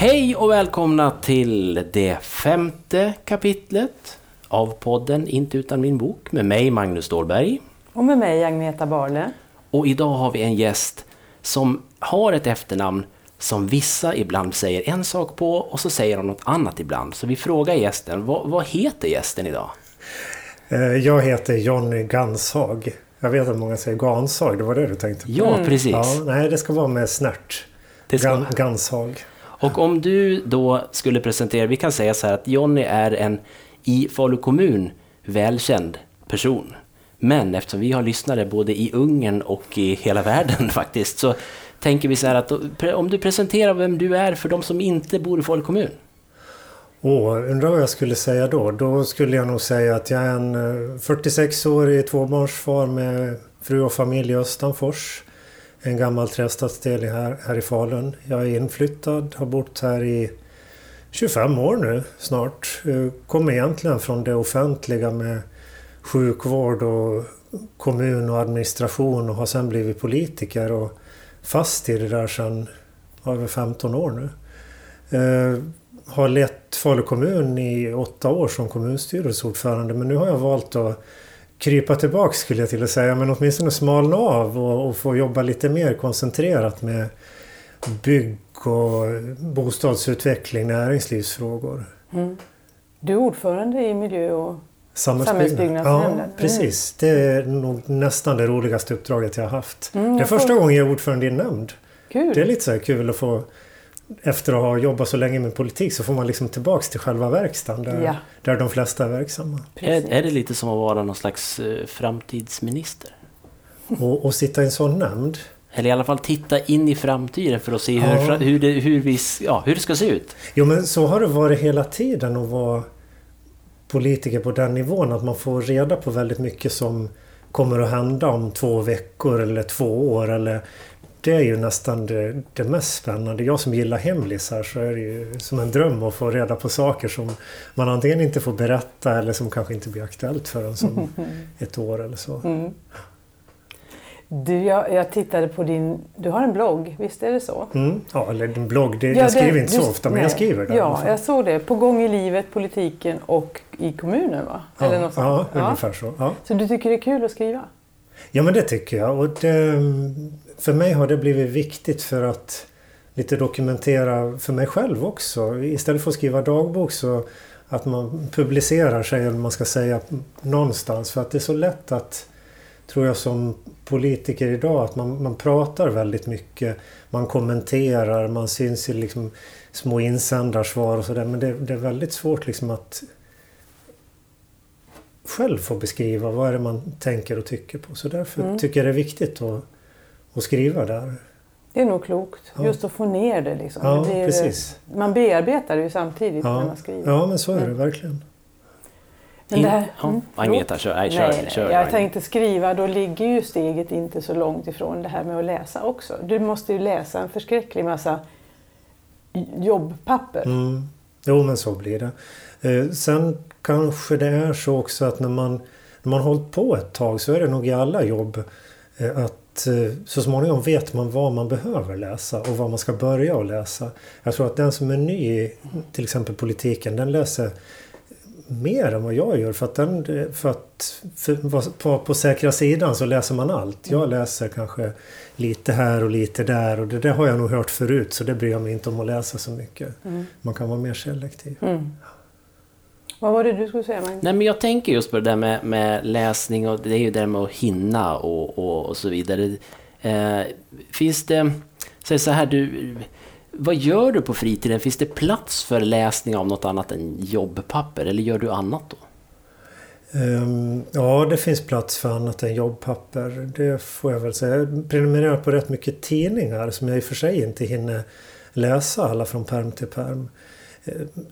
Hej och välkomna till det femte kapitlet av podden Inte utan min bok med mig Magnus Ståhlberg. Och med mig Agneta Barle. Och idag har vi en gäst som har ett efternamn som vissa ibland säger en sak på och så säger de något annat ibland. Så vi frågar gästen, vad, vad heter gästen idag? Eh, jag heter Jonny Ganshag. Jag vet att många säger Ganshag, det var det du tänkte på? Ja, precis. Ja, nej, det ska vara med snärt. Det ska- Gan, Ganshag. Och om du då skulle presentera, vi kan säga så här att Jonny är en i Falu kommun välkänd person. Men eftersom vi har lyssnare både i Ungern och i hela världen faktiskt, så tänker vi så här att om du presenterar vem du är för de som inte bor i Falu kommun. Åh, undrar vad jag skulle säga då? Då skulle jag nog säga att jag är en eh, 46-årig tvåbarnsfar med fru och familj i Östanfors. En gammal trästadsdel här, här i Falun. Jag är inflyttad, har bott här i 25 år nu snart. Eh, Kommer egentligen från det offentliga med sjukvård och kommun och administration och har sen blivit politiker och fast i det där sedan över 15 år nu. Eh, har lett Falu kommun i åtta år som kommunstyrelseordförande men nu har jag valt att krypa tillbaka skulle jag till att säga men åtminstone smalna av och, och få jobba lite mer koncentrerat med bygg och bostadsutveckling, näringslivsfrågor. Du är ordförande i miljö och... Samhällsbyggnadsnämnden. Ja, Mm. precis. Det är nog nästan det roligaste uppdraget jag har haft. Mm, det är första gången jag är ordförande i en nämnd. Kul! Det är lite så här kul att få efter att ha jobbat så länge med politik så får man liksom tillbaks till själva verkstaden där, Ja. där de flesta är verksamma. Är, är det lite som att vara någon slags eh, framtidsminister? Och, och sitta i en sån nämnd. Eller i alla fall titta in i framtiden för att se hur, Ja. hur, det, hur, vi, ja, hur det ska se ut. Jo men så har det varit hela tiden att vara politiker på den nivån att man får reda på väldigt mycket som kommer att hända om två veckor eller två år eller det är ju nästan det, det mest spännande. Jag som gillar hemlisar så är det ju som en dröm att få reda på saker som man antingen inte får berätta eller som kanske inte blir aktuellt förrän som ett år eller så. Mm. Du, jag, jag tittade på din... Du har en blogg, visst är det så? Mm. Ja, eller en blogg. Det, Ja, jag skriver det- inte så du- ofta men jag nej. skriver det i alla Ja, jag såg det. På gång i livet, politiken och i kommunen va? Eller ja, något sånt. ja, ungefär så. Ja. Så du tycker det är kul att skriva? Ja men det tycker jag. Och det, för mig har det blivit viktigt för att lite dokumentera för mig själv också. Istället för att skriva dagbok så att man publicerar sig eller man ska säga någonstans. För att det är så lätt att, tror jag som politiker idag, att man, man pratar väldigt mycket. Man kommenterar, man syns i liksom små insändarsvar och sådär. Men det, det är väldigt svårt liksom att själv få beskriva vad är det man tänker och tycker på. Så därför Mm. tycker jag det är viktigt att, att skriva där. Det är nog klokt. Ja. Just att få ner det liksom. Ja, det precis. Man bearbetar det ju samtidigt när Ja, man skriver. ja men så är det verkligen. Men det här, mm, Agneta, kör, nej, kör, nej, nej. kör, Jag tänkte skriva, då ligger ju steget inte så långt ifrån det här med att läsa också. Du måste ju läsa en förskräcklig massa jobbpapper. Mm. Jo men så blir det. Eh, sen kanske det är så också att när man, när man hållit på ett tag så är det nog i alla jobb eh, att eh, så småningom vet man vad man behöver läsa och vad man ska börja att läsa. Jag tror att den som är ny i till exempel politiken den läser mer än vad jag gör för att, den, för att för, på, på säkra sidan så läser man allt. Jag läser kanske lite här och lite där och det där har jag nog hört förut så det bryr jag mig inte om att läsa så mycket. Man kan vara mer selektiv. Mm. Vad var det du skulle säga Magnus? Nej, men jag tänker just på det där med, med läsning och det är ju det där med att hinna och, och, och så vidare. Eh, finns det, säg så här, du, vad gör du på fritiden? Finns det plats för läsning av något annat än jobbpapper eller gör du annat då? Ehm, ja, det finns plats för annat än jobbpapper. Det får jag väl säga. Jag prenumererar på rätt mycket tidningar som jag i och för sig inte hinner läsa alla från perm till perm.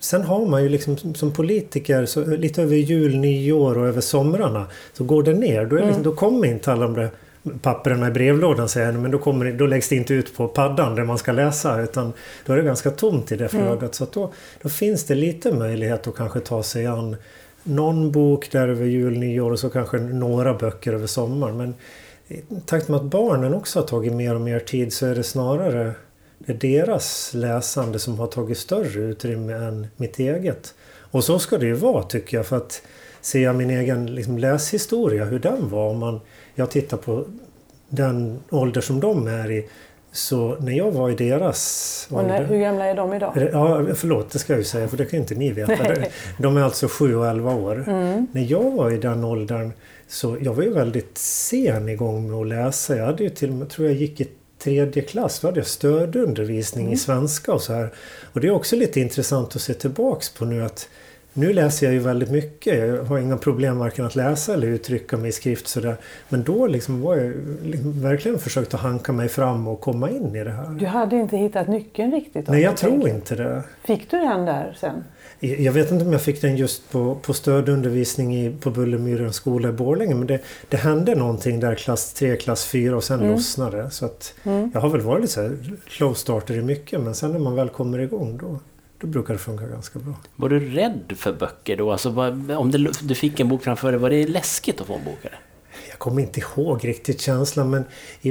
Sen har man ju liksom som- politiker så lite över jul, nyår och över somrarna så går det ner. Då, liksom, då kommer inte alla de där papperna i brevlådan säger jag, men då, kommer, då läggs det inte ut på paddan där man ska läsa utan då är det ganska tomt i det flödet. Så att då, då finns det lite möjlighet att kanske ta sig an någon bok där över jul, nyår och så kanske några böcker över sommaren. Men i takt med att barnen också har tagit mer och mer tid så är det snarare det är deras läsande som har tagit större utrymme än mitt eget. Och så ska det ju vara tycker jag för att ser jag min egen liksom, läshistoria, hur den var. Om man, jag tittar på den ålder som de är i. Så när jag var i deras och när, Hur gamla är de idag? Ja, förlåt, det ska jag ju säga för det kan inte ni veta. De är alltså 7 och 11 år. Mm. När jag var i den åldern så jag var ju väldigt sen igång med att läsa. Jag hade ju till och med, tror jag gick i tredje klass, då hade jag stödundervisning mm. i svenska och så här. Och det är också lite intressant att se tillbaks på nu att nu läser jag ju väldigt mycket. Jag har inga problem varken att läsa eller uttrycka mig i skrift sådär. Men då liksom var jag liksom verkligen försökt att hanka mig fram och komma in i det här. Du hade inte hittat nyckeln riktigt? Nej, jag tror inte det. Fick du den där sen? Jag vet inte om jag fick den just på, på stödundervisning i, på Bullermyrens skola i Borlänge men det, det hände någonting där klass 3, klass 4 och sen mm. lossnade Så att mm. Jag har väl varit så här slow starter i mycket men sen när man väl kommer igång då, då brukar det funka ganska bra. Var du rädd för böcker då? Alltså, om du, fick en bok framför dig, var det läskigt att få en bok? Eller? Jag kommer inte ihåg riktigt känslan men i,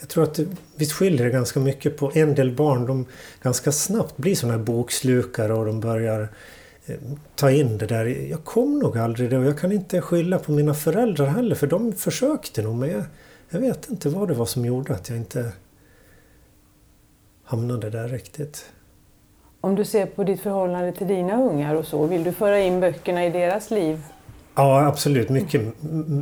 jag tror att det, visst skiljer det ganska mycket på en del barn. De ganska snabbt blir sådana här bokslukare och de börjar eh, ta in det där. Jag kom nog aldrig det och jag kan inte skylla på mina föräldrar heller för de försökte nog men jag, jag vet inte vad det var som gjorde att jag inte hamnade där riktigt. Om du ser på ditt förhållande till dina ungar och så, vill du föra in böckerna i deras liv? Ja, absolut. Mycket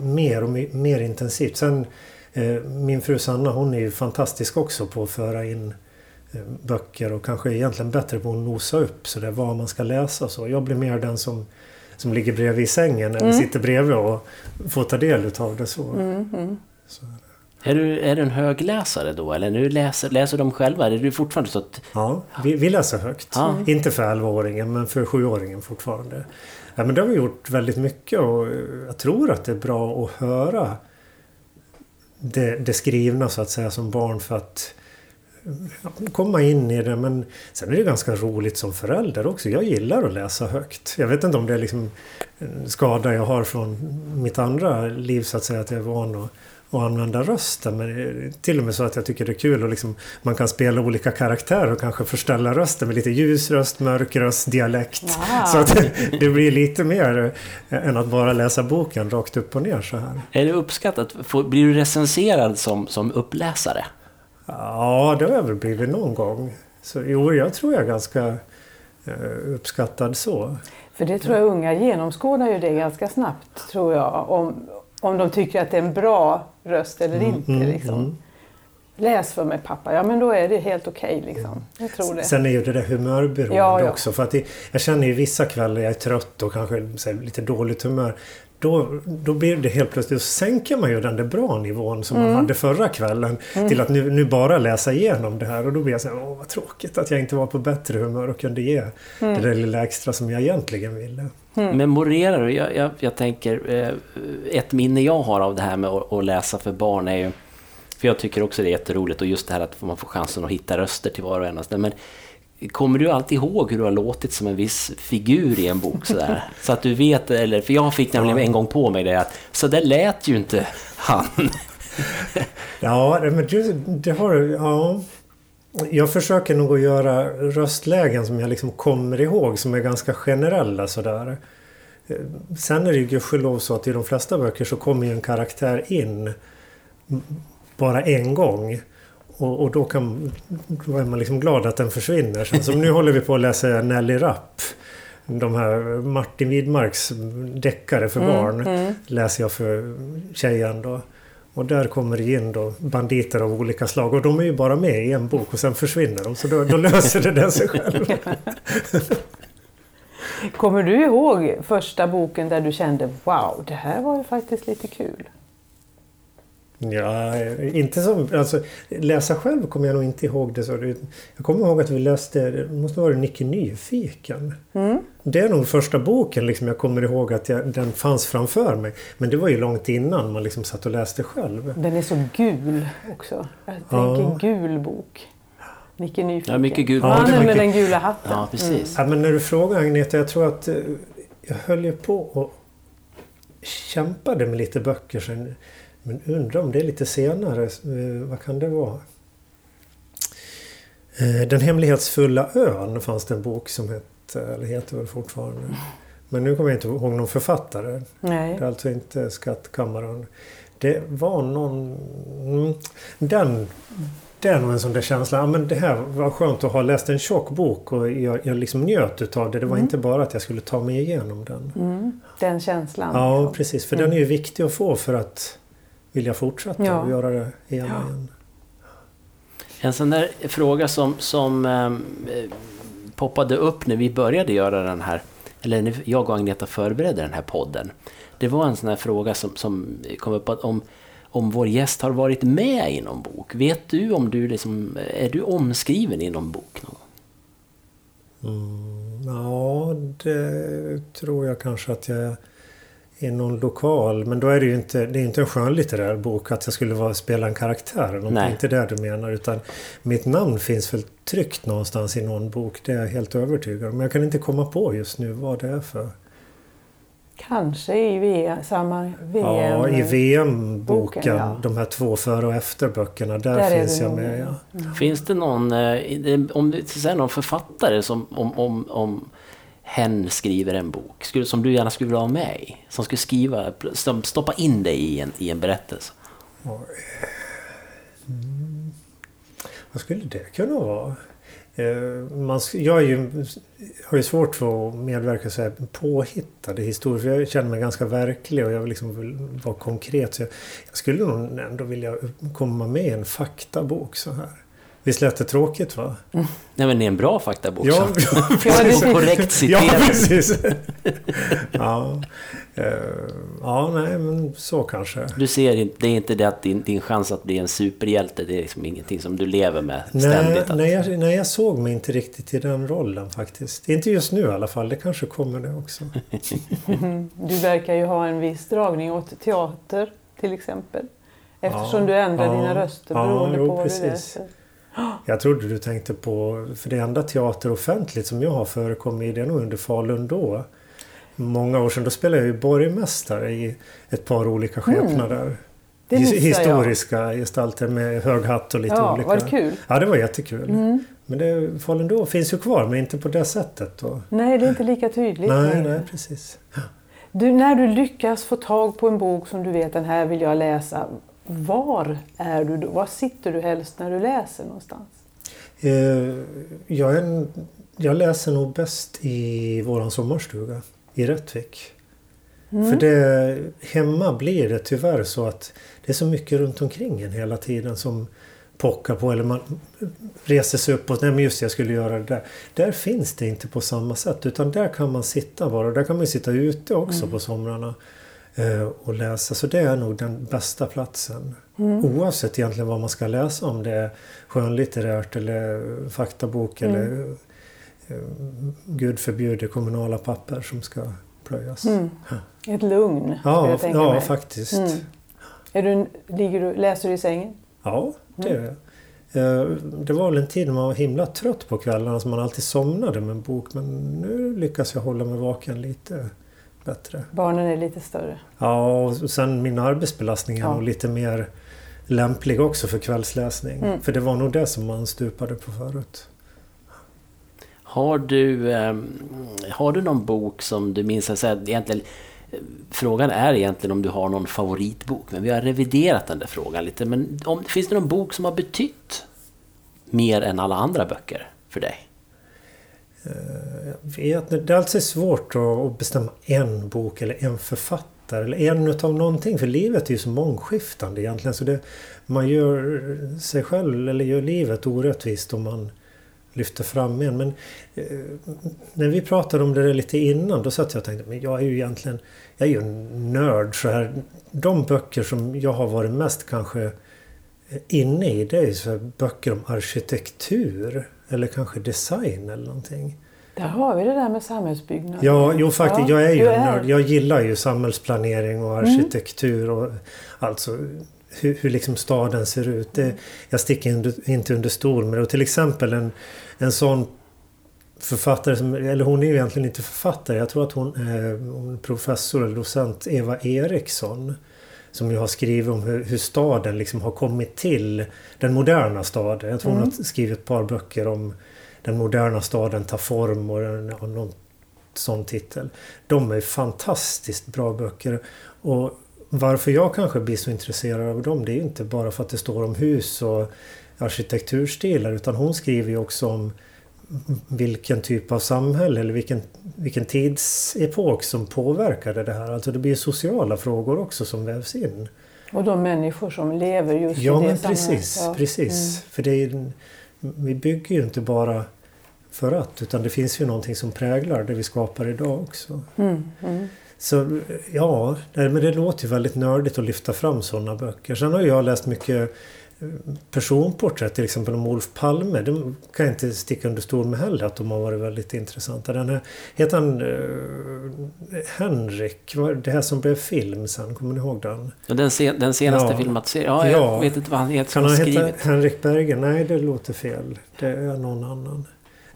mer och mer intensivt. Sen, eh, min fru Sanna hon är ju fantastisk också på att föra in eh, böcker och kanske egentligen bättre på att nosa upp så där, vad man ska läsa. Så jag blir mer den som, som ligger bredvid i sängen eller mm. sitter bredvid och får ta del utav det. så. Mm, mm. så är du, är du en högläsare då eller nu läser, läser de själva? Är du fortfarande så att... Ja, vi, vi läser högt. Ja. Inte för 11-åringen men för 7-åringen fortfarande. Ja, men det har vi gjort väldigt mycket och jag tror att det är bra att höra det, det skrivna så att säga som barn för att komma in i det. Men sen är det ganska roligt som förälder också. Jag gillar att läsa högt. Jag vet inte om det är liksom en skada jag har från mitt andra liv så att säga. Att jag är van att och använda rösten. Men till och med så att jag tycker det är kul och liksom, man kan spela olika karaktärer och kanske förställa rösten med lite ljus röst, mörk röst, dialekt. Wow. Så att det blir lite mer än att bara läsa boken rakt upp och ner så här. Är det uppskattat? Blir du recenserad som, som uppläsare? Ja, det har jag väl blivit någon gång. Så jo, jag tror jag är ganska eh, uppskattad så. För det tror jag unga genomskådar ju det ganska snabbt, tror jag. Om, om de tycker att det är en bra röst eller mm, inte. Mm, liksom. Mm. Läs för mig pappa, ja men då är det helt okej. Okay, liksom. Jag tror det. Sen är ju det där humörberoende ja, ja. också. För att det, jag känner ju vissa kvällar jag är trött och kanske här, lite dåligt humör. Då, då blir det helt plötsligt, så sänker man ju den där bra nivån som mm. man hade förra kvällen mm. till att nu, nu bara läsa igenom det här och då blir jag så här, åh vad tråkigt att jag inte var på bättre humör och kunde ge mm. det där lilla extra som jag egentligen ville. Mm. Memorerar du? Jag, jag, jag, tänker, eh, ett minne jag har av det här med att, att, läsa för barn är ju, för jag tycker också det är jätteroligt och just det här att man får chansen att hitta röster till var och en. Men kommer du alltid ihåg hur du har låtit som en viss figur i en bok sådär? Så att du vet, eller, för jag fick nämligen en gång på mig det att så där lät ju inte han. ja, men det, det har du, ja. Jag försöker nog att göra röstlägen som jag liksom kommer ihåg som är ganska generella sådär. Sen är det ju gudskelov så att i de flesta böcker så kommer ju en karaktär in bara en gång. Och, och då, kan, då är man liksom glad att den försvinner. Sen, som nu håller vi på att läsa Nelly Rapp. De här Martin Widmarks deckare för mm, barn mm. läser jag för tjejen då. Och där kommer det in då banditer av olika slag och de är ju bara med i en bok och sen försvinner de så då, då löser det den sig själv. Kommer du ihåg första boken där du kände wow, det här var ju faktiskt lite kul? Ja, inte som... Alltså, läsa själv kommer jag nog inte ihåg det. Så jag kommer ihåg att vi läste, det måste vara Nicke Nyfiken. Mm. Det är nog första boken liksom jag kommer ihåg att jag, den fanns framför mig. Men det var ju långt innan man liksom satt och läste själv. Den är så gul också. Jag tänker ja. gul bok. Nicke Nyfiken. Ja, mycket gul. Mannen ja, med den gula hatten. Ja, precis. Mm. Ja, men när du frågar Agneta, jag tror att eh, jag höll ju på och kämpade med lite böcker sen men undrar om det är lite senare. Eh, vad kan det vara? Eh, Den hemlighetsfulla ön fanns det en bok som hette, eller heter väl fortfarande. Men nu kommer jag inte ihåg någon författare. Nej. Det är alltså inte Skattkammaren. Det var någon... mm, Den... Det är nog en sån där känsla. Ja, men det här var skönt att ha läst en tjock bok och jag, jag liksom njöt utav det. Det var inte bara att jag skulle ta mig igenom den. Mm. Den känslan. Ja, liksom. precis. För den är ju viktig att få för att vilja fortsätta Ja. och göra det igen och igen. En sån där fråga som, som eh, poppade upp när vi började göra den här, eller när jag och Agneta förberedde den här podden. Det var en sån här fråga som, som kom upp att om, om vår gäst har varit med i någon bok. Vet du om du liksom, är du omskriven i någon bok? Någon? Mm, ja, det tror jag kanske att jag är i någon lokal. Men då är det ju inte, det är inte en skönlitterär bok att jag skulle vara, spela en karaktär. Det är inte det du menar. Utan mitt namn finns väl tryckt någonstans i någon bok. Det är jag helt övertygad om. Men jag kan inte komma på just nu vad det är för. Kanske i VM, samma VM. Ja, i VM-boken, boken, ja. de här två före och efterböckerna, där, Där är finns jag med. Ja. Finns det någon, eh, om du någon författare som om, om, om hen skriver en bok skulle, som du gärna skulle vilja ha med i? Som skulle skriva, som stoppa in dig i en, i en berättelse? Eh, vad skulle det kunna vara? Eh, man, jag är ju, har ju svårt för att medverka så här påhittade historier. För jag känner mig ganska verklig och jag vill liksom vill vara konkret. Så jag, jag skulle nog ändå vilja komma med i en faktabok så här. Visst lät det tråkigt va? Nej men det är en bra faktabok. Ja. Ja, det- Och korrekt ja precis. ja, eh, ja, nej men så kanske. Du ser inte, det är inte det att din, din chans att bli en superhjälte, det är liksom ingenting som du lever med ständigt. Nej, nej, jag, nej, jag såg mig inte riktigt i den rollen faktiskt. Inte just nu i alla fall. Det kanske kommer det också. Du verkar ju ha en viss dragning åt teater till exempel. Eftersom Ja, du ändrar ja, dina röster ja, beroende jo, på vad precis. du läser. Jag trodde du tänkte på, för det enda teater offentligt som jag har förekommit i det är nog under Falun då. Många år sedan, då spelade jag ju borgmästare i ett par olika skepnader. Mm. Det His- missar jag. Historiska gestalter med hög hatt och lite Ja, olika. var det kul? Ja, det var jättekul. Mm. Men det, Falun då finns ju kvar, men inte på det sättet. Då. Nej, det är inte lika tydligt. Nej, nej, precis. Du, när du lyckas få tag på en bok som du vet den här vill jag läsa. Var är du då? Var sitter du helst när du läser någonstans? Eh, jag, en, jag läser nog bäst i våran sommarstuga i Rättvik. Mm. För det, hemma blir det tyvärr så att det är så mycket runt omkring en hela tiden som pockar på eller man reser sig upp och nej men just jag skulle göra det där. Där finns det inte på samma sätt utan där kan man sitta bara där kan man sitta ute också Mm. på somrarna och läsa. Så det är nog den bästa platsen. Mm. Oavsett egentligen vad man ska läsa om det är skönlitterärt eller faktabok Mm. eller eh, gud förbjude kommunala papper som ska plöjas. Mm. Ett lugn, Ja, ja mig. faktiskt. Mm. Är du, ligger du, läser du i sängen? Ja, det Mm. är jag. Eh, Det var väl en tid när man var himla trött på kvällarna så man alltid somnade med en bok. Men nu lyckas jag hålla mig vaken lite bättre. Barnen är lite större. Ja, och sen min arbetsbelastning är Ja. nog lite mer lämplig också för kvällsläsning. Mm. För det var nog det som man stupade på förut. Har du, ehm, har du någon bok som du minns? Alltså, egentligen, eh, frågan är egentligen om du har någon favoritbok, men vi har reviderat den där frågan lite. Men om, finns det någon bok som har betytt mer än alla andra böcker för dig? Vet, det är alltid svårt att- bestämma en bok eller en författare eller en utav någonting. För livet är ju så mångskiftande egentligen. Så det, man gör sig själv eller gör livet orättvist om man lyfter fram en. Men eh, när vi pratade om det där lite innan då satt jag och tänkte men jag är ju egentligen jag är ju en nörd så här. De böcker som jag har varit mest kanske inne i det är ju så här böcker om arkitektur eller kanske design eller någonting. Där har vi det där med samhällsbyggnad. Ja, jo faktiskt. Ja, jag är ju en nörd. Jag gillar ju samhällsplanering och arkitektur och alltså hur, hur liksom staden ser ut. Det, jag sticker under, inte under stol med det. Och till exempel en, en sån författare, som, eller hon är ju egentligen inte författare. Jag tror att hon är, hon är professor eller docent, Eva Eriksson. som ju har skrivit om hur, hur staden liksom har kommit till. Den moderna staden. Jag tror hon har skrivit ett par böcker om den moderna staden tar form och, någon sån titel. De är fantastiskt bra böcker. Och varför jag kanske blir så intresserad av dem det är inte bara för att det står om hus och arkitekturstilar utan hon skriver ju också om vilken typ av samhälle eller vilken, vilken tidsepok som påverkade det här. Alltså det blir sociala frågor också som vävs in. Och de människor som lever just Ja i det men samhället. precis, Ja. precis. För det är, vi bygger ju inte bara för att utan det finns ju någonting som präglar det vi skapar idag också. Mm, mm. Så ja, nej, men det låter ju väldigt nördigt att lyfta fram sådana böcker. Sen har jag läst mycket eh, personporträtt, till exempel om Olof Palme. De kan jag inte sticka under stol med heller att de har varit väldigt intressanta. Den här, heter han eh, Henrik? Det här som blev film sen, kommer ni ihåg den? Den, sen, den senaste Ja. filmatiseringen, ja, jag Ja. vet inte vad han heter Kan han heta. Henrik Bergen? Nej, det låter fel. Det är någon annan.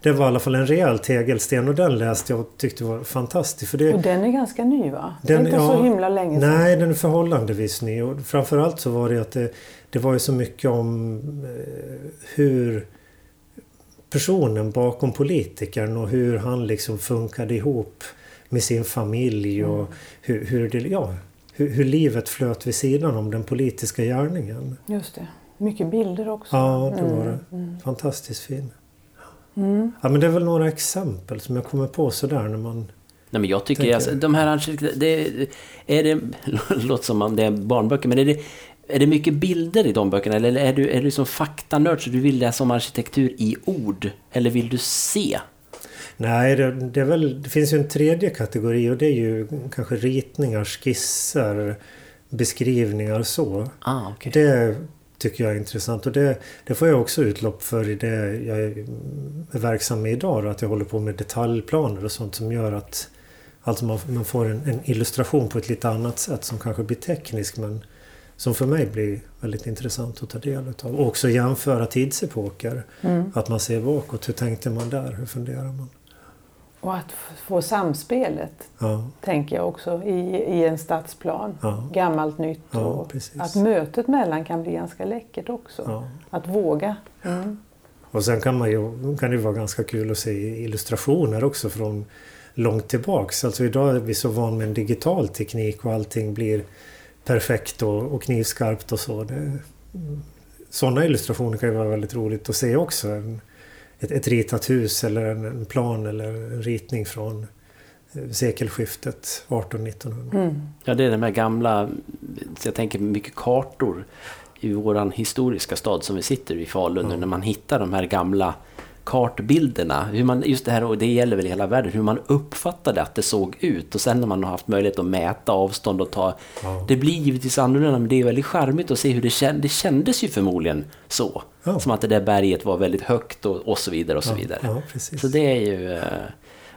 Det var i alla fall en rejäl tegelsten och den läste jag och tyckte var fantastisk. För det, Och den är ganska ny va? Den- Den, inte ja, så himla länge sedan. Nej, den är förhållandevis ny. Och framförallt så var det att det, det var ju så mycket om eh, hur personen bakom politikern och hur han liksom funkade ihop med sin familj och hur, hur, det, ja, hur, hur livet flöt vid sidan om den politiska gärningen. Just det. Mycket bilder också. Ja, det var Mm, det. Fantastiskt fin. Mm. Ja, men det är väl några exempel som jag kommer på sådär när man... Nej, men jag tycker Tänker- alltså, de här arkitekterna, det är det, låter som om det är barnböcker, men är det, är det mycket bilder i de böckerna? Eller är du, är du som faktanörd så du vill läsa om arkitektur i ord? Eller vill du se? Nej, det, det, är väl, det finns ju en tredje kategori och det är ju kanske ritningar, skisser, beskrivningar så. Ah, okej. Det tycker jag är intressant och det, det får jag också utlopp för i det jag är verksam med idag. då, Att jag håller på med detaljplaner och sånt som gör att alltså man, man får en, en illustration på ett lite annat sätt som kanske blir teknisk men som för mig blir väldigt intressant att ta del av. Och också jämföra tidsepoker. Mm. Att man ser bakåt. Hur tänkte man där? Hur funderar man? Och att få samspelet, Ja, tänker jag också, i, i en stadsplan. ja, Gammalt, nytt Ja, och precis. att mötet mellan kan bli ganska läckert också. Att våga. Mm. Och sen kan, man ju, kan det vara ganska kul att se illustrationer också från långt tillbaks. Alltså idag är vi så van med en digital teknik och allting blir perfekt och, och knivskarpt och så. Det, sådana illustrationer kan ju vara väldigt roligt att se också. En, ett, ett ritat hus eller en, en plan eller en ritning från eh, sekelskiftet 1800-1900. Mm. Ja, det är de här gamla, jag tänker mycket kartor i våran historiska stad som vi sitter i Falun nu, Ja. när man hittar de här gamla kartbilderna. Hur man, just det här, och det gäller väl i hela världen, hur man uppfattade att det såg ut. Och sen när man har haft möjlighet att mäta avstånd och ta... Ja. Det blir givetvis annorlunda, men det är väldigt charmigt att se hur det kändes. Det kändes ju förmodligen så. Ja. Som att det där berget var väldigt högt och, och så vidare och så vidare. Ja, precis. Så det är ju... eh,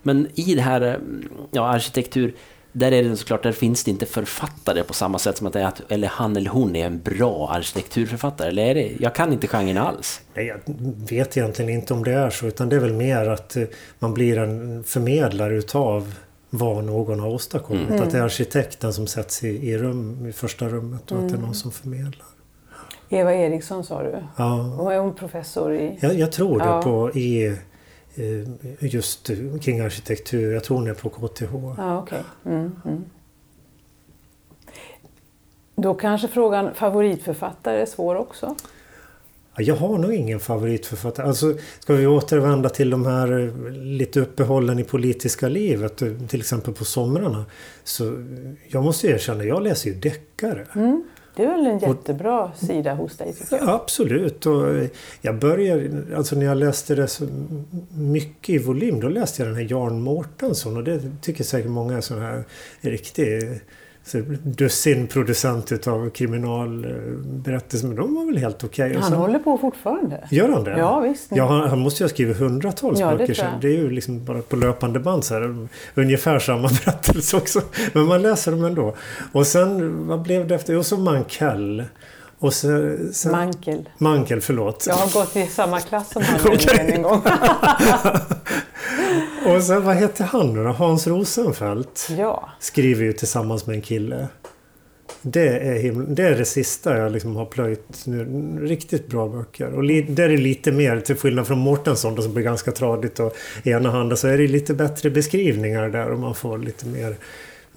Men i det här, eh, ja, arkitektur, där är det såklart, där finns det inte författare på samma sätt som att, det är att eller han eller hon är en bra arkitekturförfattare. Eller är det, jag kan inte genren alls. Nej, jag vet egentligen inte om det är så utan det är väl mer att eh, man blir en förmedlare utav vad någon har åstadkommit. Mm. Att det är arkitekten som sätts i, i, rum, i första rummet och att det är någon som förmedlar. Eva Eriksson sa du. Ja, Och är hon professor i... jag, jag tror det Ja. på i just eh, kring arkitektur. Jag tror hon är på KTH. Ja, okej. Mm, mm. Då kanske frågan favoritförfattare är svår också. Ja, Jag har nog ingen favoritförfattare. Alltså, ska vi återvända till de här eh, lite uppehållen i politiska livet, eh, till exempel på somrarna. Så jag måste erkänna, jag läser ju deckare. Mm. Det är väl en jättebra sida hos dig absolut. Och jag började, alltså när jag läste det så mycket i volym, då läste jag den här Jan Mårtensson och det tycker säkert många är sån här riktig så dussin producent utav kriminalberättelser, men de var väl helt okej. Och Han sen- håller på fortfarande. Gör han det? Ja, visst. Ja, han, han måste ju ha skrivit hundratals Ja, det böcker sen. Det är ju liksom bara på löpande band så här, ungefär samma berättelse också. Men man läser dem ändå. Och sen, vad blev det efter? Och så Mankell. Och så, sen, Mankel. Mankel, förlåt. Jag har gått i samma klass som han Okej. en gång. Och sen, vad hette han då? Hans Rosenfeldt Ja. skriver ju tillsammans med en kille. Det är, himla, det är det sista jag liksom har plöjt nu. Riktigt bra böcker. Och li, där är lite mer, till skillnad från Mårtensson som blir ganska tradigt och enahanda, så är det lite bättre beskrivningar där och man får lite mer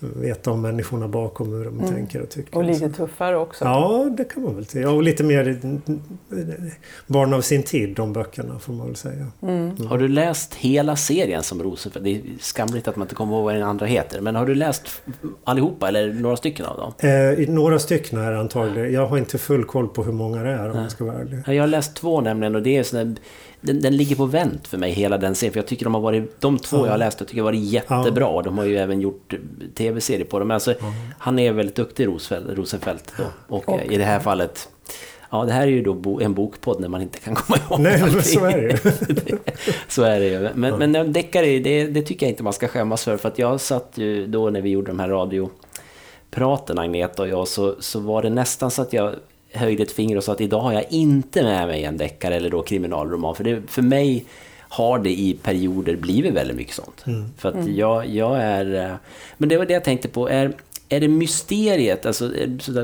veta om människorna bakom hur de mm. tänker och tycker. Och lite tuffare också. Ja, det kan man väl säga. Och lite mer barn av sin tid, de böckerna får man väl säga. Mm. Mm. Har du läst hela serien som Rosenfeldt? Det är skamligt att man inte kommer ihåg vad den andra heter. Men har du läst allihopa eller några stycken av dem? Eh, några stycken är antagligen. Jag har inte full koll på hur många det är om jag ska vara ärlig. Jag har läst två nämligen och det är sådana den, den, ligger på vänt för mig hela den serien. För jag tycker de har varit, de två jag har läst, jag tycker har varit jättebra. Ja. De har ju även gjort tv-serier på dem. Alltså, ja. Han är väldigt duktig, Rosenfeldt. Rosenfeldt då. Och, och, i det här fallet Ja, det här är ju då en bokpodd när man inte kan komma ihåg Nej, allting. men så är det ju. så är det ju. Men, ja. men deckare, det, det tycker jag inte man ska skämmas för. För att jag satt ju då när vi gjorde de här radiopraten, Agneta och jag, så, så var det nästan så att jag höjde ett finger och sa att idag har jag inte med mig en deckare eller då kriminalroman. För, det, för mig har det i perioder blivit väldigt mycket sånt. Mm. För att mm. jag, jag är... Eh, men det var det jag tänkte på. Är, är det mysteriet, alltså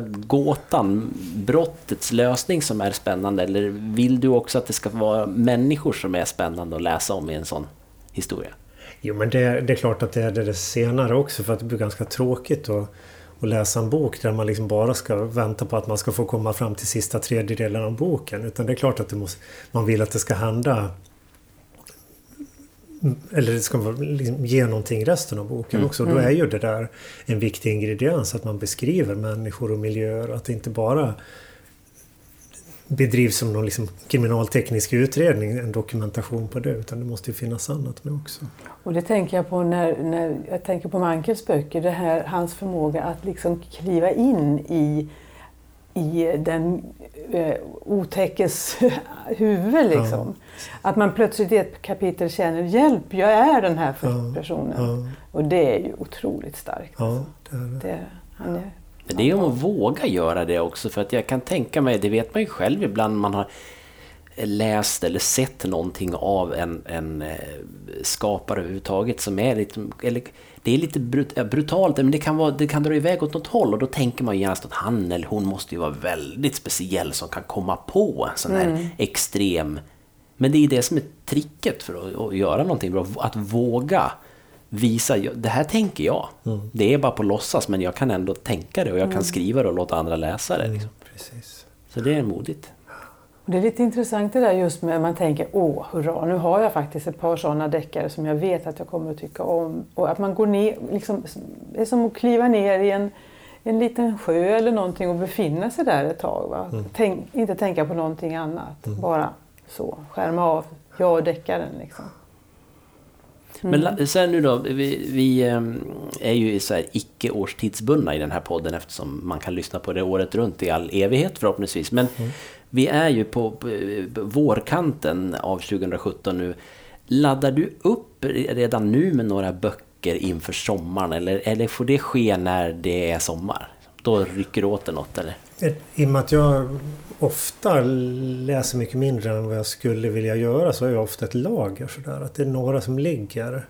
gåtan, brottets lösning som är spännande? Eller vill du också att det ska vara människor som är spännande att läsa om i en sån historia? Jo, men det, det är klart att det är det senare också för att det blir ganska tråkigt. Och och läsa en bok där man liksom bara ska vänta på att man ska få komma fram till sista tredjedelen av boken. Utan det är klart att måste, man vill att det ska hända eller det ska liksom ge någonting resten av boken mm. också. Då mm. är ju det där en viktig ingrediens att man beskriver människor och miljöer. Att det inte bara bedrivs som någon liksom kriminalteknisk utredning, en dokumentation på det, utan det måste ju finnas annat med också. Och det tänker jag på när, när jag tänker på Mankels böcker, det här, hans förmåga att liksom kliva in i, i den eh, otäckes huvud. Liksom. Ja. Att man plötsligt i ett kapitel känner hjälp, jag är den här personen. Ja. Och det är ju otroligt starkt. Ja, det är det. det han är men det är om att våga göra det också för att jag kan tänka mig, det vet man ju själv ibland man har läst eller sett någonting av en, en eh, skapare överhuvudtaget som är lite, eller, det är lite brut, brutalt men det kan, vara, det kan dra iväg åt något håll och då tänker man genast att han eller hon måste ju vara väldigt speciell som kan komma på en sån här mm. extrem... Men det är det som är tricket för att, att göra någonting bra, att våga visa, det här tänker jag. Mm. Det är bara på låtsas men jag kan ändå tänka det och jag kan mm. skriva det och låta andra läsa det. Liksom. Mm, Så det är modigt. Det är lite intressant det där just med att man tänker åh hurra, nu har jag faktiskt ett par sådana deckare som jag vet att jag kommer att tycka om. Och att man går ner, liksom, det är som att kliva ner i en, en liten sjö eller någonting och befinna sig där ett tag. Va? Mm. Tänk, inte tänka på någonting annat, mm. bara så, skärma av, jag och deckaren liksom. Men mm. sen nu då, vi, vi ehm, är ju så här icke årstidsbundna i den här podden eftersom man kan lyssna på det året runt i all evighet förhoppningsvis. Men mm. vi är ju på, på vårkanten av 2017 nu. Laddar du upp redan nu med några böcker inför sommaren eller, eller får det ske när det är sommar? Då rycker du åt det något eller? I och med att jag ofta läser mycket mindre än vad jag skulle vilja göra så har jag ofta ett lager sådär. Att det är några som ligger.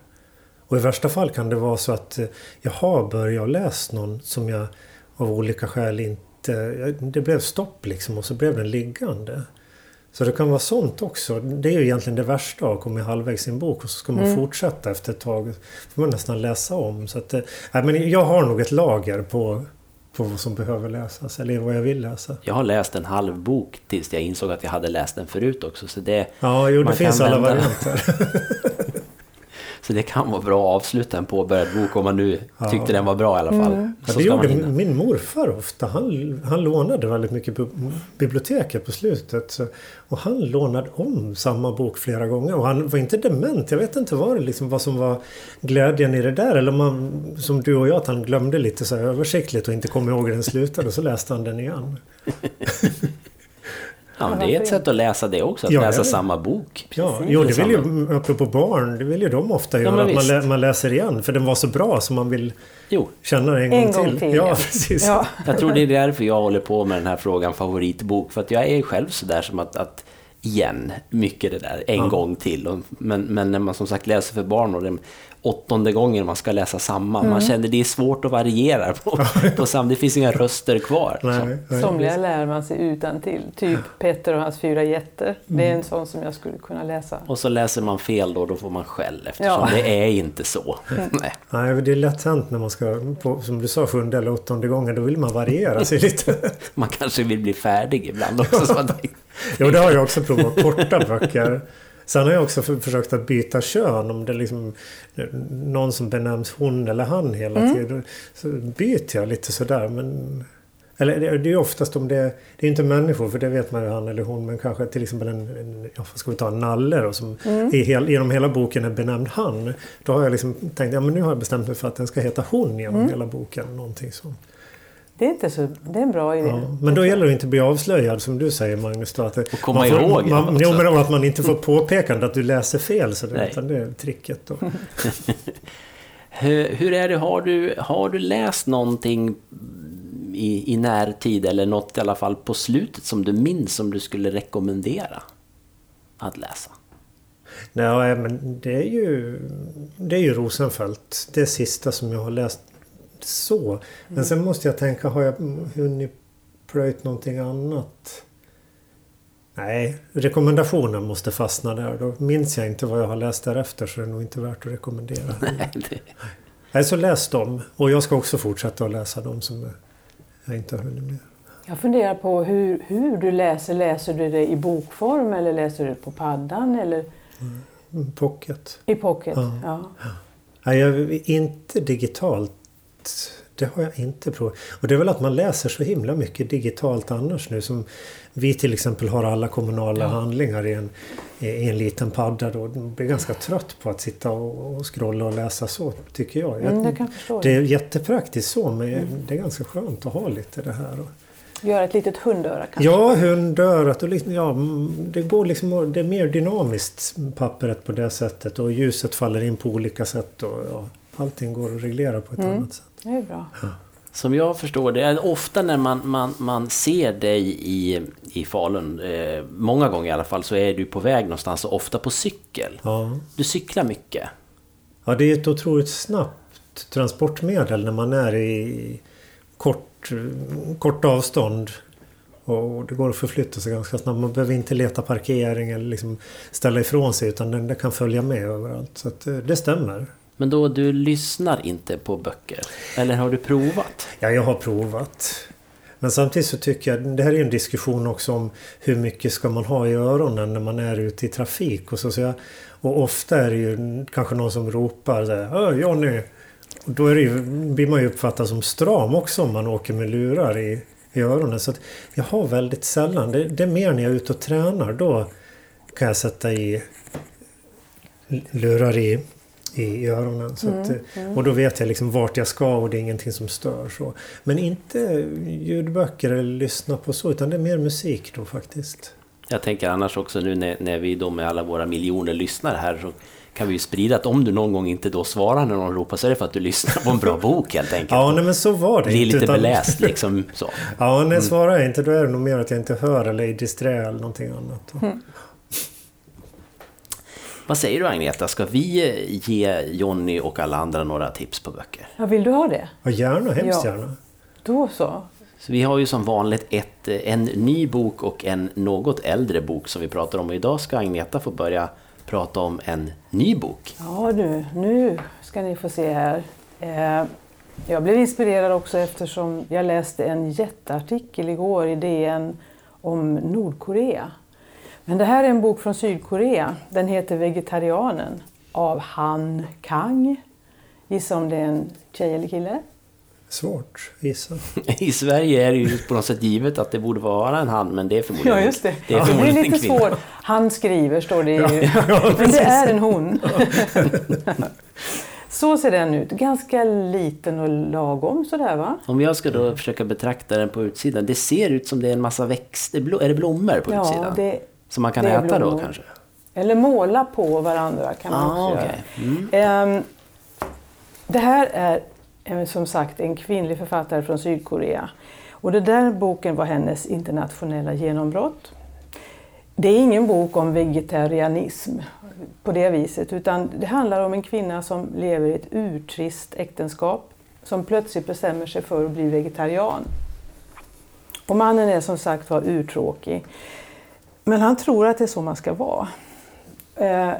Och i värsta fall kan det vara så att eh, jag har börjat läsa någon som jag av olika skäl inte... Det blev stopp liksom och så blev den liggande. Så det kan vara sånt också. Det är ju egentligen det värsta att komma halvvägs i en bok och så ska man mm. fortsätta efter ett tag. får man nästan läsa om. Så att, äh, men jag har nog ett lager på på vad som behöver läsas eller vad jag vill läsa. Jag har läst en halv bok tills jag insåg att jag hade läst den förut också. Så det, ja, jo, det finns alla varianter. Så det kan vara bra att avsluta en påbörjad bok om man nu ja. tyckte den var bra i alla fall. Mm. Ja, det gjorde min morfar ofta. Han, han lånade väldigt mycket biblioteket på slutet. Och han lånade om samma bok flera gånger. Och han var inte dement. Jag vet inte vad, det liksom, vad som var glädjen i det där. Eller man, som du och jag, att han glömde lite så översiktligt och inte kom ihåg hur den slutade. Och så läste han den igen. Ja, det är ett sätt att läsa det också, att ja, läsa samma bok. Ja, jo, det vill ju, apropå barn, det vill ju de ofta göra. Ja, att man, lä, man, läser igen, för den var så bra så man vill jo. känna den en, en gång, till. till. Ja, precis. Ja. Jag tror det är därför jag håller på med den här frågan favoritbok. För att jag är själv sådär som att, att igen, mycket det där, en Ja. gång till. Och, men, men när man som sagt läser för barn och den åttonde gången man ska läsa samma, man känner det är svårt att variera på, på samma, det finns inga röster kvar. Nej, nej. Somliga lär man sig utan till. Typ Petter och hans fyra jätter. Det är en sån som jag skulle kunna läsa. Och så läser man fel då, då får man skäll eftersom Ja. det är inte så. Nej. Nej, det är lätt hänt när man ska, på, som du sa, sjunde eller åttonde gången. Då vill man variera sig lite. Man kanske vill bli färdig ibland också. Jo, det har jag också provat. Korta böcker. Sen har jag också för, försökt att byta kön. Om det är liksom någon som benämns hon eller han hela tiden. Så byter jag lite sådär. Men, eller det det är oftast om det... Det är inte människor, för det vet man ju han eller hon. Men kanske till exempel en... en ska vi ta? En nalle då, som i hel, genom hela boken är benämnd han. Då har jag liksom tänkt, ja men nu har jag bestämt mig för att den ska heta hon genom hela boken. Någonting sånt. Det är, inte så, det är en bra idé. Ja, men då gäller det inte att bli avslöjad som du säger Magnus. Då, att Och komma man får, ihåg man, jo, men att man inte får påpekande att du läser fel. Så det, utan det är tricket då. hur, hur är det, har du, har du läst någonting i, i närtid eller något i alla fall på slutet som du minns som du skulle rekommendera att läsa? Nej, men det är ju, det är ju Rosenfeldt. Det sista som jag har läst så. Men sen måste jag tänka, har jag hunnit plöjt någonting annat? Nej, rekommendationen måste fastna där. Då minns jag inte vad jag har läst därefter så det är nog inte värt att rekommendera. Nej, det- Nej, så läs dem. Och jag ska också fortsätta att läsa dem som jag inte har hunnit med. Jag funderar på hur, hur du läser. Läser du det i bokform eller läser du det på paddan eller Mm, Pocket. i pocket? Ja. Ja. Nej, jag, inte digitalt. Det har jag inte provat. Och det är väl att man läser så himla mycket digitalt annars nu. Som vi till exempel har alla kommunala handlingar i en, i en liten padda. Då. Man blir ganska trött på att sitta och, och scrolla och läsa så, tycker jag. jag Mm, jag kan förstå det är jättepraktiskt så, men det är ganska skönt att ha lite det här. Göra ett litet hundöra kanske? Ja, hundörat och liksom, ja, mm, det går liksom, det är mer dynamiskt pappret på det sättet och ljuset faller in på olika sätt och ja, allting går att reglera på ett Mm. annat sätt. Det är bra. Som jag förstår det, är ofta när man, man, man ser dig i, i Falun, eh, många gånger i alla fall, så är du på väg någonstans och ofta på cykel. Ja. Du cyklar mycket. ja, det är ett otroligt snabbt transportmedel när man är i kort, kort avstånd. Och det går att förflytta sig ganska snabbt. Man behöver inte leta parkering eller liksom ställa ifrån sig utan den, den kan följa med överallt. Så att, eh, det stämmer. Men då du lyssnar inte på böcker? Eller har du provat? Ja, jag har provat. Men samtidigt så tycker jag, det här är en diskussion också om hur mycket ska man ha i öronen när man är ute i trafik och så. så jag, och ofta är det ju kanske någon som ropar så här, Johnny! Och då är det ju, blir man ju uppfattad som stram också om man åker med lurar i, i öronen. Så att jag har väldigt sällan, det, det är mer när jag är ute och tränar, då kan jag sätta i lurar i, i öronen. Så att, Och då vet jag liksom vart jag ska och det är ingenting som stör. Så. Men inte ljudböcker eller lyssna på så, utan det är mer musik då faktiskt. Jag tänker annars också nu när, när vi då med alla våra miljoner lyssnare här så kan vi ju sprida att om du någon gång inte då svarar när någon ropar så är det för att du lyssnar på en bra bok helt enkelt. Ja, nej, men så var det Blir lite utan- beläst liksom så. Ja, när jag svarar jag inte då är det nog mer att jag inte hör eller är disträ eller någonting annat. Vad säger du Agneta, ska vi eh, ge Jonny och alla andra några tips på böcker? Ja, vill du ha det? Ja, gärna, hemskt Ja. gärna. Då så. Så vi har ju som vanligt ett, eh, en ny bok och en något äldre bok som vi pratar om och idag ska Agneta få börja prata om en ny bok. Ja du, nu ska ni få se här. Eh, jag blev inspirerad också eftersom jag läste en jätteartikel igår i DN om Nordkorea. Men det här är en bok från Sydkorea. Den heter Vegetarianen av Han Kang. Gissa om det är en tjej eller kille? Svårt, gissa. I Sverige är det ju på något sätt givet att det borde vara en han, men det är förmodligen, Ja, just det. det är det förmodligen blir en lite svårt. Han skriver, står det ju. ja, Men precis. det är en hon. Så ser den ut. Ganska liten och lagom sådär va? Om jag ska då försöka betrakta den på utsidan, det ser ut som det är en massa växter, är det blommor på Ja, utsidan? det, som man kan äta då kanske? eller måla på varandra kan man Ah, också. Mm. göra. Ehm, det här är eh, som sagt en kvinnlig författare från Sydkorea. Och den där boken var hennes internationella genombrott. det är ingen bok om vegetarianism på det viset utan det handlar om en kvinna som lever i ett urtrist äktenskap som plötsligt bestämmer sig för att bli vegetarian. Och mannen är som sagt var urtråkig. Men han tror att det är så man ska vara. Eh,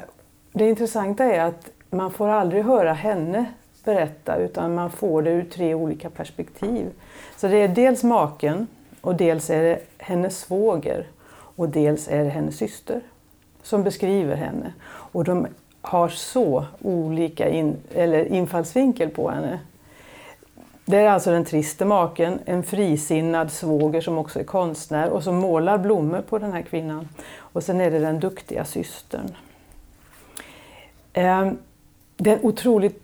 det intressanta är att man får aldrig höra henne berätta utan man får det ur tre olika perspektiv. Så det är dels maken och dels är det hennes svåger och dels är det hennes syster som beskriver henne. Och de har så olika in, eller infallsvinkel på henne. Det är alltså den triste maken, en frisinnad svåger som också är konstnär och som målar blommor på den här kvinnan. Och sen är det den duktiga systern. Ehm, det är, otroligt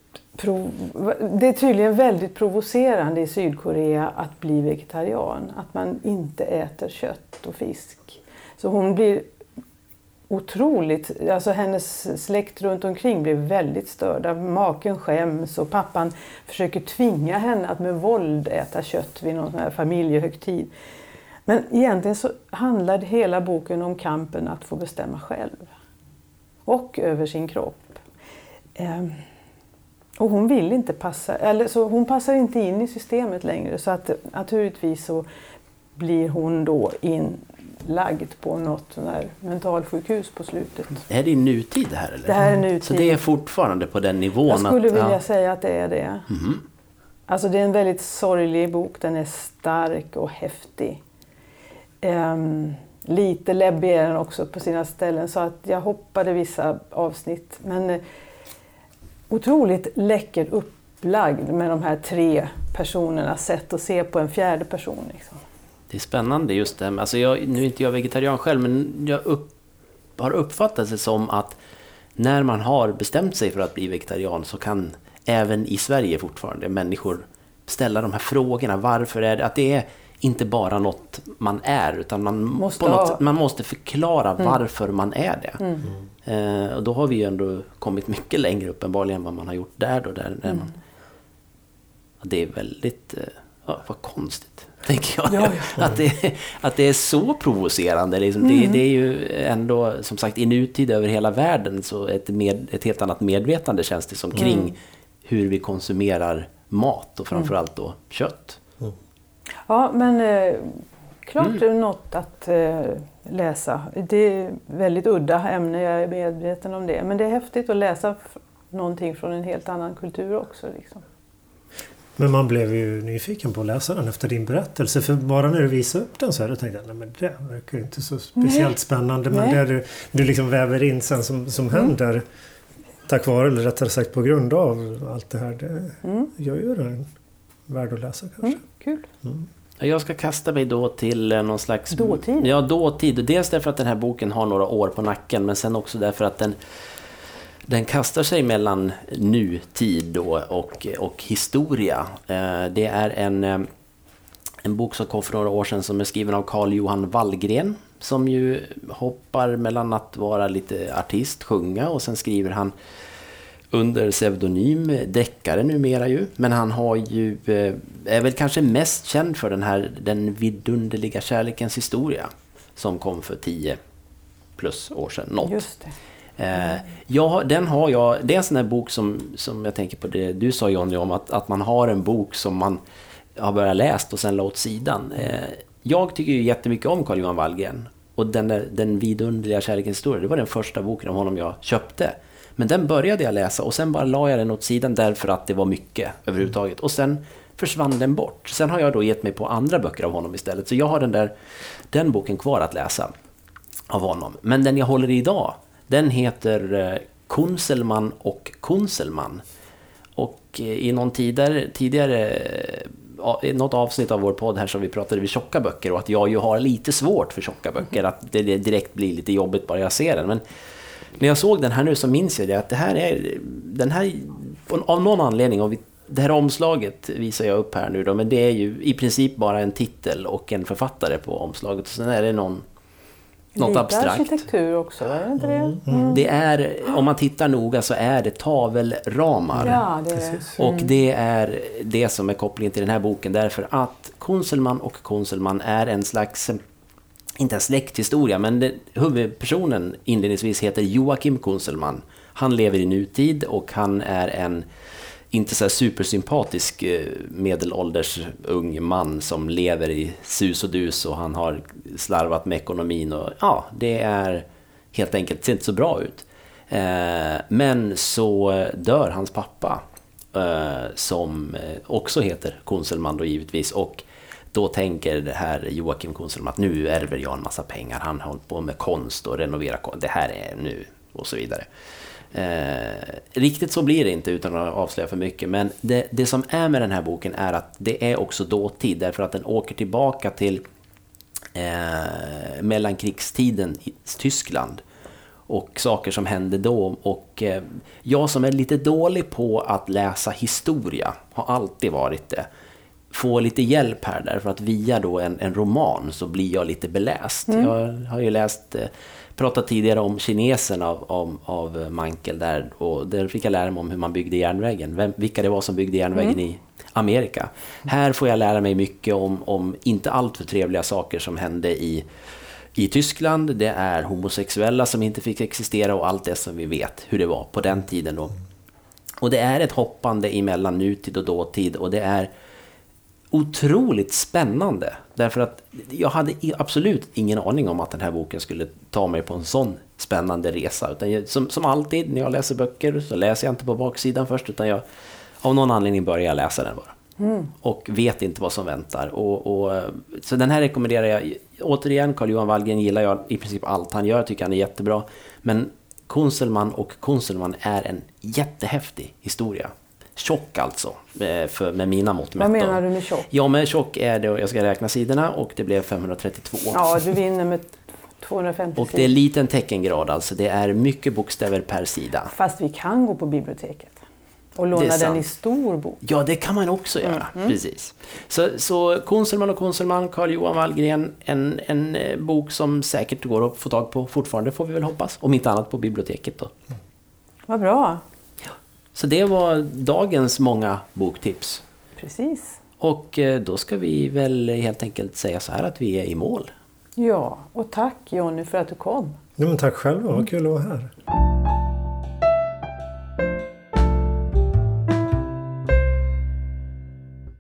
det är tydligen väldigt provocerande i Sydkorea att bli vegetarian. Att man inte äter kött och fisk. Så hon blir otroligt, alltså hennes släkt runt omkring blev väldigt störda. Maken skäms och pappan försöker tvinga henne att med våld äta kött vid någon sån här familjehögtid. Men egentligen så handlade hela boken om kampen att få bestämma själv. Och över sin kropp. Ehm, och hon vill inte passa, eller så hon passar inte in i systemet längre så att naturligtvis så blir hon då in, lagd på något sån här mentalsjukhus på slutet. Är det nutid det här? Eller? Det här är nutid. Så det är fortfarande på den nivån? Jag skulle att, vilja ja. säga att det är det. Mm. Alltså det är en väldigt sorglig bok. Den är stark och häftig. Um, lite läbbig är den också på sina ställen så att jag hoppade vissa avsnitt. Men uh, otroligt läckert upplagd med de här tre personernas sätt att se på en fjärde person. Liksom. Det är spännande just det alltså jag, Nu är inte jag vegetarian själv, men jag upp, har uppfattat det som att när man har bestämt sig för att bli vegetarian så kan även i Sverige fortfarande människor ställa de här frågorna. Varför är det att det är inte bara något man är utan man måste, något, man måste förklara mm. varför man är det. Mm. Eh, och då har vi ju ändå kommit mycket längre uppenbarligen än vad man har gjort där. Då, där, där mm. man, det är väldigt, eh, ja, vad konstigt tänker jag. Ja, ja. Att, det, att det är så provocerande. Liksom. Mm. Det, det, är ju ändå, som sagt, i nutid över hela världen så ett, med, ett helt annat medvetande känns det som kring mm. hur vi konsumerar mat och framförallt då kött. Mm. Ja, men eh, klart mm. något att eh, läsa. Det är väldigt udda ämne, jag är medveten om det. Men det är häftigt att läsa någonting från en helt annan kultur också. Liksom. Men man blev ju nyfiken på att läsa den efter din berättelse. För bara när du visade upp den så här, då tänkte jag nej men det verkar ju inte så speciellt Nej. spännande. Men Nej. det du, du liksom väver in sen som, som mm. händer tack vare, eller rättare sagt på grund av allt det här. Det mm. gör ju den värd att läsa kanske. Mm, kul. Mm. Jag ska kasta mig då till eh, någon slags... Dåtid? Ja, dåtid. Dels därför att den här boken har några år på nacken, men sen också därför att den den kastar sig mellan nutid då och, och historia. Eh, det är en, eh, en bok som kom för några år sedan som är skriven av Carl Johan Wallgren som ju hoppar mellan att vara lite artist, sjunga och sen skriver han under pseudonym deckare numera ju. Men han har ju, eh, är väl kanske mest känd för den här Den vidunderliga kärlekens historia som kom för tio plus år sedan. Något. Just det. Eh, jag, den har jag, det är en sån här bok som, som jag tänker på det du sa Jonny om, att, att man har en bok som man har börjat läst och sen la åt sidan. Eh, jag tycker ju jättemycket om Carl Johan Wallgren. Och den, där, den vidunderliga kärlekens historia, det var den första boken om honom jag köpte. Men den började jag läsa och sen bara la jag den åt sidan därför att det var mycket överhuvudtaget. Och sen försvann den bort. Sen har jag då gett mig på andra böcker av honom istället. Så jag har den där den boken kvar att läsa av honom. Men den jag håller i idag, den heter eh, Kunselman och Kunselman. Och eh, i någon tidigare, eh, tidigare i något avsnitt av vår podd här så vi pratade vi tjocka böcker och att jag ju har lite svårt för tjocka böcker. Att det direkt blir lite jobbigt bara jag ser den. Men när jag såg den här nu så minns jag det att det här är... Den här, av någon anledning, och det här omslaget visar jag upp här nu då, men det är ju i princip bara en titel och en författare på omslaget. Och sen är det någon något Lite abstrakt. arkitektur också, är det inte det? Mm. Mm. Det är, om man tittar noga så är det tavelramar. Ja, det är det. Och det är det som är kopplingen till den här boken därför att Konselman och Konselman är en slags inte en släkthistoria, men det, huvudpersonen inledningsvis heter Joakim Kunselman. Han lever i nutid och han är en inte så supersympatisk eh, medelålders ung man som lever i sus och dus och han har slarvat med ekonomin och ja, det är helt enkelt, ser inte så bra ut. Eh, men så dör hans pappa eh, som också heter Konselman då givetvis och då tänker det här Joakim Konselman att nu ärver jag en massa pengar. Han har hållit på med konst och renovera konst. Det här är nu och så vidare. Eh, riktigt så blir det inte utan att avslöja för mycket. Men det, det som är med den här boken är att det är också dåtid. Därför att den åker tillbaka till eh, mellankrigstiden i Tyskland. Och saker som hände då. Och eh, jag som är lite dålig på att läsa historia, har alltid varit det. Får lite hjälp här därför att via då en, en roman så blir jag lite beläst. Mm. Jag har ju läst eh, pratat tidigare om kinesen av, av, av Mankel där och där fick jag lära mig om hur man byggde järnvägen, vem, vilka det var som byggde järnvägen mm. i Amerika. Här får jag lära mig mycket om, om inte alltför trevliga saker som hände i, i Tyskland. Det är homosexuella som inte fick existera och allt det som vi vet hur det var på den tiden då. Och det är ett hoppande emellan nutid och dåtid och det är otroligt spännande. Därför att jag hade absolut ingen aning om att den här boken skulle ta mig på en sån spännande resa. Utan jag, som, som alltid när jag läser böcker så läser jag inte på baksidan först utan jag av någon anledning börjar jag läsa den bara. Mm. Och vet inte vad som väntar. Och, och, så den här rekommenderar jag. Återigen, Carl-Johan Wallgren gillar jag i princip allt han gör, tycker han är jättebra. Men Konselman och Konselman är en jättehäftig historia. Tjock alltså, för, med mina mått Vad menar du med tjock? Ja, men tjock är det, jag ska räkna sidorna och det blev 532. Ja, du vinner med 250 Och det är liten teckengrad alltså, det är mycket bokstäver per sida. Fast vi kan gå på biblioteket och låna den i stor bok. Ja, det kan man också göra. Mm. Precis. Så, så Konselman och Konselman, Carl-Johan Wallgren, en, en eh, bok som säkert går att få tag på fortfarande, får vi väl hoppas. Om inte annat på biblioteket då. Vad bra. Så det var dagens många boktips. Precis. Och eh, då ska vi väl helt enkelt säga så här att vi är i mål. Ja, och tack Jonny för att du kom. Ja, men tack själv, vad kul att vara här.